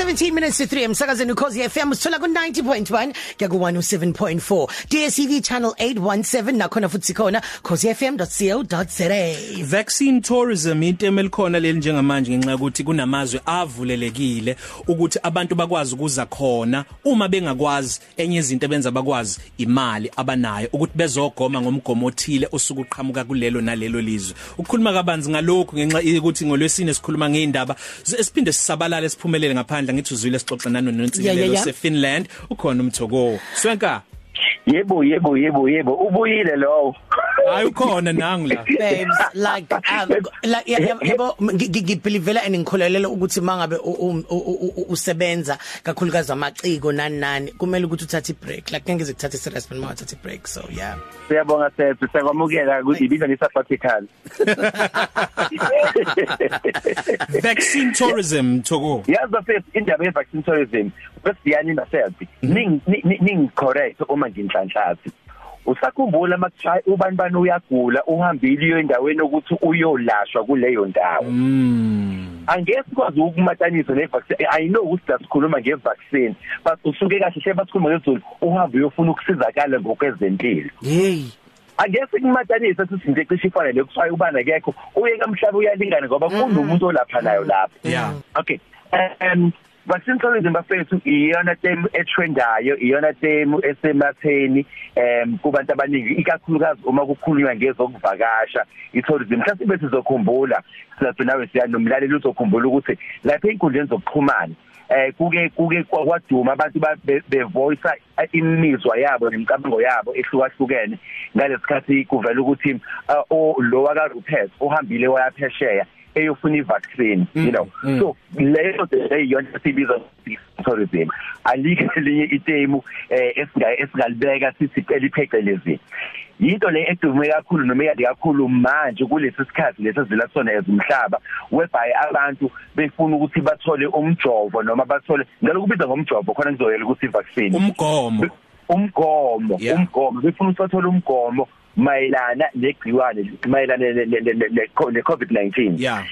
17 minutes to 3 emsakazeni ukhozi FM sithola ku 90.1 kuya ku 107.4 DSTV channel 817 nakhona futhi khona khosifm.co.za Vaccine tourism into emelikhona leli njengamanje ngenxa ukuthi kunamazwe avulelekile ukuthi abantu bakwazi ukuza khona uma bengakwazi. Enye izinto ebenza bakwazi imali abanayo ukuthi bezogoma ngomgomo othile osuku uqhamuka kulelo nalelo lizwe. Ukukhuluma kabanzi ngalokho ngenxa ukuthi ngolwesine sikhuluma ngeindaba esiphinde sisabalale siphumelele ngaphandle ngithi uzwile sixoxa nano nonsikelelo seFinland ukhona umthoko swenka? Yebo yebo yebo yebo. Ubuyile lowo. Hayi ukhona nangu la babes like um, like yebo ngibelievela and ngikholelela ukuthi mangabe usebenza kakhulukazi amaciko nani nani kumele ukuthi uthathe break like ngeke ngizokuthatha serious mina uthathe break so yeah. Siyabonga sethwe sekwamukela ukuthi ibiza lisafatikal Vaccine tourism Thoko. Yazi first indaba ye vaccine tourism besiyani naselfi ning ning correct uma nginhlanhlathi usakhumbula makushaya ubani bani uyagula uhambile iyo endaweni ukuthi uyolashwa kuleyo ndawo. Mm angeke sikwazi ukumatanisa ne vaccine i know ukuthi sikhuluma nge vaccine but usuke kahle hle basikhuluma ngezulu uhambe uyofuna ukusizakala ngokwezempilo hey. Angeke sikumatanisa sithi nje cishe ifana lekuthiwa ubana kekho uye kamhlaba uyalingana ngoba kunomuntu olapha nayo lapha. Yeah. Okay. Um vaccine tourism bafethu iyona term etrendayo iyona term esematheni em kubantu abaningi ikakhulukazi uma kukhulunywa ngezokuvakasha itourism. Mhlawumbe bethu sizokhumbula sizathi nawe siyanomlaleli uzokhumbula ukuthi lapha einkundleni zokuxhumana eh kuke kuke kwaduma abantu bevoice imizwa yabo nemicabango yabo ehlukahlukene. Ngalesikhathi kuvela ukuthi lo waka Rupert ohambile wayaphesheya eyofuna ivaccine you know. so leyo leyona sibiza tourism alikho elinye itemu esingalibeka sithi eliphecelezi yinto le edume kakhulu noma eyadi kakhulu manje kulesi sikhathi lesizila sona ezimhlaba whereby abantu befuna ukuthi bathole umjovo noma bathole ngalo kubiza ngomjovo khona kuzoyela ukuthi vaccine umgomo. Umgomo umgomo befuna ukuthi bathole umgomo mayelana negciwane mayelana ne COVID-19 yeah.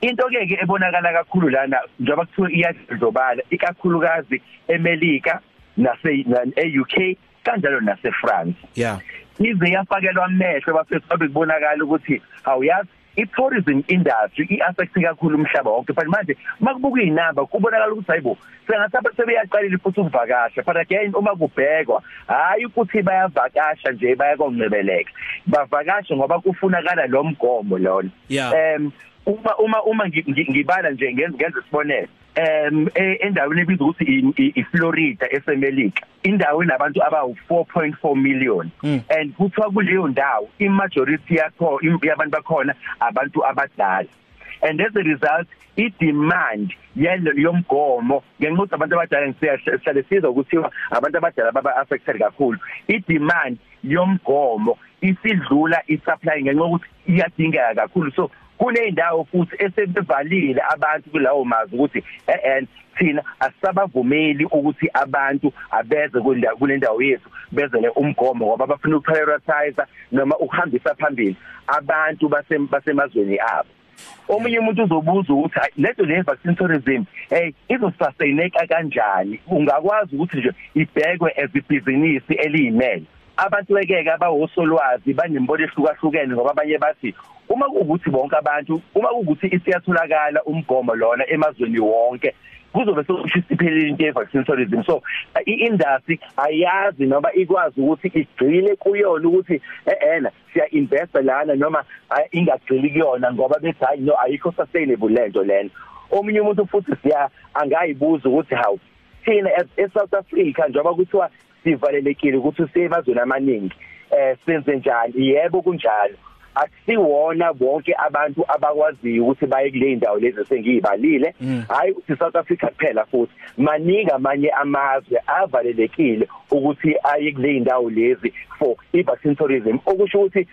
Into ke ke ebonakala kakhulu lana njengoba kuthiwa iyadlobala ikakhulukazi eMelika nase e-UK kanjalo nase France yeah. Ize yafakelwa amehlo bafethu babe kubonakala ukuthi awuyazi i-tourism industry i-affect kakhulu umhlaba wonke but manje makubuka inamba kubonakala ukuthi hayibo sengathi sebeyaqalile futhi ukuvakasha but again uma kubhekwa hayi ukuthi bayavakasha nje bayakongcebeleka bavakasha ngoba kufunakala lo mgomo lona. Um uma uma uma ngibala nje ngenza isibonelo. Em endaweni ebizwa ukuthi iFlorida esemelika indawo enabantu abawu 4.4 million. And kuthiwa kuleyo ndawo imajority yakho yabantu bakhona abantu abadala. And as a result i-demand yomgomo ngenxa ukuthi abantu abadala ngisiyahlale sizwa ukuthiwa abantu abadala baba affected kakhulu. I-demand yomgomo isidlula i-supply ngenxa ukuthi iyadingeka kakhulu. So kuneyindawo futhi esebevalile abantu kulawo mazwi ukuthi eh thina asabavumeli ukuthi abantu abeze kule ndawo yethu bezele umgomo ngoba bafuna ukuprioritize noma ukuhambisa phambili abantu basemazweni abo. Omunye umuntu uzobuza ukuthi leto le vaccine tourism hey izosustaineka kanjani? Ungakwazi ukuthi nje ibhekwe as ibhizinisi eliyimele. Abantu bekeke abawosolwazi banembono ehlukahlukene ngoba abanye bathi uma kuukuthi bonke abantu uma kuukuthi isiyatholakala umgomo lona emazweni wonke kuzobe sokusho isiphelile into ye-vaccine tourism so i-industry ayazi noma ikwazi ukuthi igcile kuyona ukuthi ehena siya investa lana noma ingagcili kuyona ngoba bethi hayi no ayikho sustainable lento lena. Omunye umuntu futhi siya angayibuza ukuthi hawu thina eSouth Africa njengoba kuthiwa sivalelekile ukuthi siyemazweni amaningi eh senze njani? Yebo kunjalo. Akusiwona bonke abantu abakwaziyo ukuthi baye kule ndawo lezi sengiyibalile hayi ukuthi South Africa kuphela futhi. Maningi amanye amazwe avalelekile ukuthi aye kule ndawo lezi for i-vaccine tourism okusho ukuthi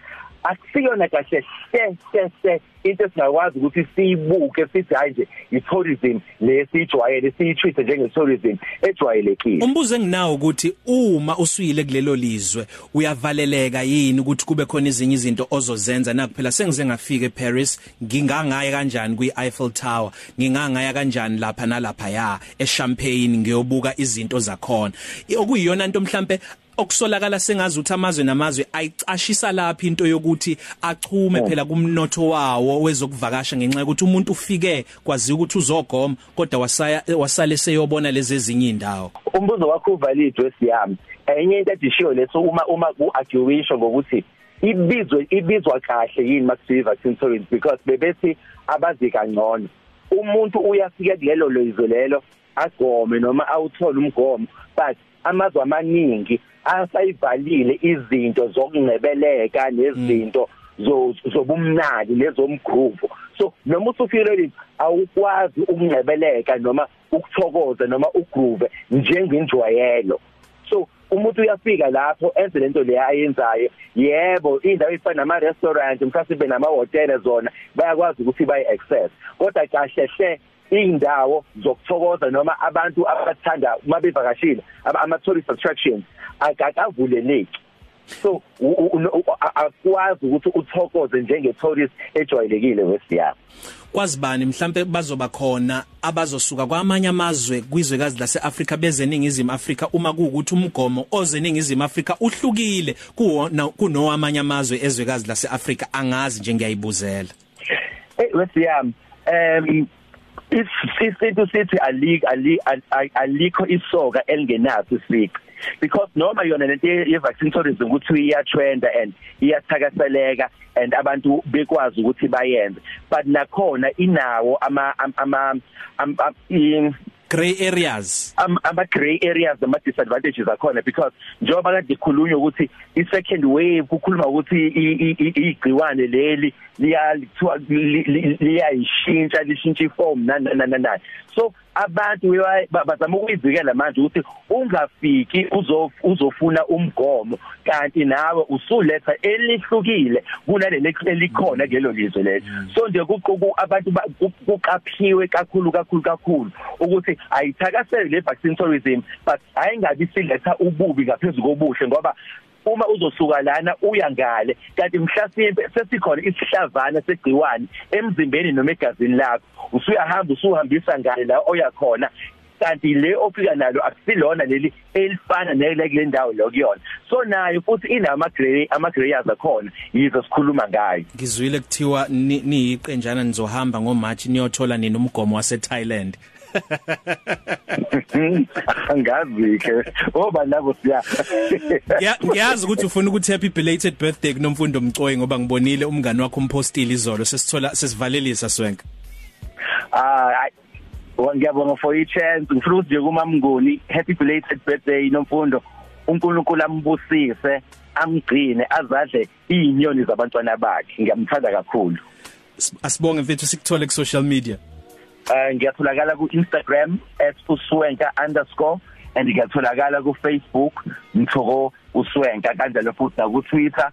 akusiyona kahle hle hle hle into esingakwazi ukuthi siyibuke sithi hayi nje i-tourism lesijwayele siyitreat njenge-tourism ejwayelekile. Umbuzo enginawo ukuthi uma usuyile kulelo lizwe uyavaleleka yini ukuthi kube khona ezinye izinto ozozenza? Nakuphela sengize ngafika eParis ngingangaya kanjani kwi-Eiffel Tower? Ngingangaya kanjani lapha nalapha ya eChampagne ngiyobuka izinto zakhona? Okuyiyona into mhlambe okusolakala sengazi ukuthi amazwe namazwe ayicashisa lapha into yokuthi achume Oh. phela kumnotho wawo wezokuvakasha ngenxa yokuthi umuntu ufike kwazi ukuthi uzogoma kodwa wasaya wasale seyobona lezi ezinye indawo umbuzo wakho uvalid wesiyami enye into edishiyo leso uma uma ku-arguisho ngokuthi ibizwe ibizwa kahle yini makuthiwa i-vaccine tourism because bebethi abazi kangcono. Umuntu uyafika kulelo lizwe lelo agome noma awuthole umgomo but amazwe amaningi asayivalile izinto zokungcebeleka nezinto zo- zobumnandi lezomgruvu so noma usufikile awukwazi ukungcebeleka noma ukuthokoza noma ugroove njengenjwayelo so umuntu uyafika lapho enze lento le ayenzayo. Yebo indawo ifana nama restaurant mhlawumbe nama hotel zona bayakwazi ukuthi bayi access kodwa kahle hle indawo zokuthokoza noma abantu abathanda uma bevakashile ama ama tourist attractions akakavuleleki. So u- u- u- a- akwazi ukuthi uthokoze njenge tourist ejwayelekile wesiyami kwazi bani mhlambe bazoba khona abazosuka kwamanye amazwe kwizwekazi laseAfrika bezeningizimu Afrika uma kuukuthi umgomo ozeningizimu Afrika uhlukile kuwona kunowamanye amazwe ezwekazi laseAfrika angazi nje ngiyayibuzela. Eh wesiyami em isinto sithi alikho alikho isoka elingenaso isici because noma yona lento ye vaccine tourism ukuthi iya trend and iyathakaseleka and abantu bekwazi ukuthi bayenze. But nakhona inawo ama ama ama gray areas. Am- ama gray areas ama disadvantages akhona because njengoba kade khulunywa ukuthi i second wave kukhuluma ukuthi i- i- i- igciwane leli liya lithiwa li- li- liyayishintsha lishintsha iform nani nani nani so abantu bewa- ba- bazama ukuyivikela manje ukuthi ungafiki uzo uzofuna umgomo kanti nawe usuletha elihlukile kunaleli elikhona kulelo lizwe lelo. So nje kuquku abantu ba- ku- kuqaphiwe kakhulu kakhulu kakhulu ukuthi ayithakasele le vaccine tourism but ayingabi siletha ububi ngaphezulu kobuhle ngoba uma uzosuka lana uya ngale. Kanti mhlasimbe sesikhona isihlavana segciwane emzimbeni noma egazini lakho. Usuyahamba usuhambisa ngale la oya khona. Kanti le ofika nalo akusilona leli elifana nele kule ndawo lokuyona so nayo futhi inama gray ama grayers akhona yizo sikhuluma ngayo. Ngizwile kuthiwa ni- niyiqenjana nizohamba ngoMarch niyothola nini umgomo wase Thailand angazi ke. Oba nabo siya. Ngiya- ngiyazi ukuthi ufuna ukuthi happy belated birthday kunomfundo Mcoyi ngoba ngibonile umngani wakho umpostile izolo. Sesithola sesivalelisa swenka. Ah ai- wa- ngiyabonga for i chance. Ngifuna ukuthi nje kumamnguni happy belated birthday nomfundo. uNkulunkulu ambusise amgcine azadle izinyoni zabantwana bakhe. Ngiyamthanda kakhulu. S- asibonge mfethu sikuthole ku social media. eh ngiyatholakala ku Instagram @uswenka_ and ngiyatholakala ku Facebook mthoko uswenka kanjalo futhi na ku Twitter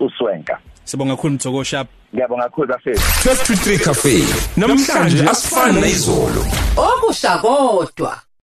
@uswenka. Sibonga kakhulu Mthoko Sharp. Ngiyabonga kakhulu bafethu 1223 Cafe. Namhlanje asifani nezolo okusha kodwa.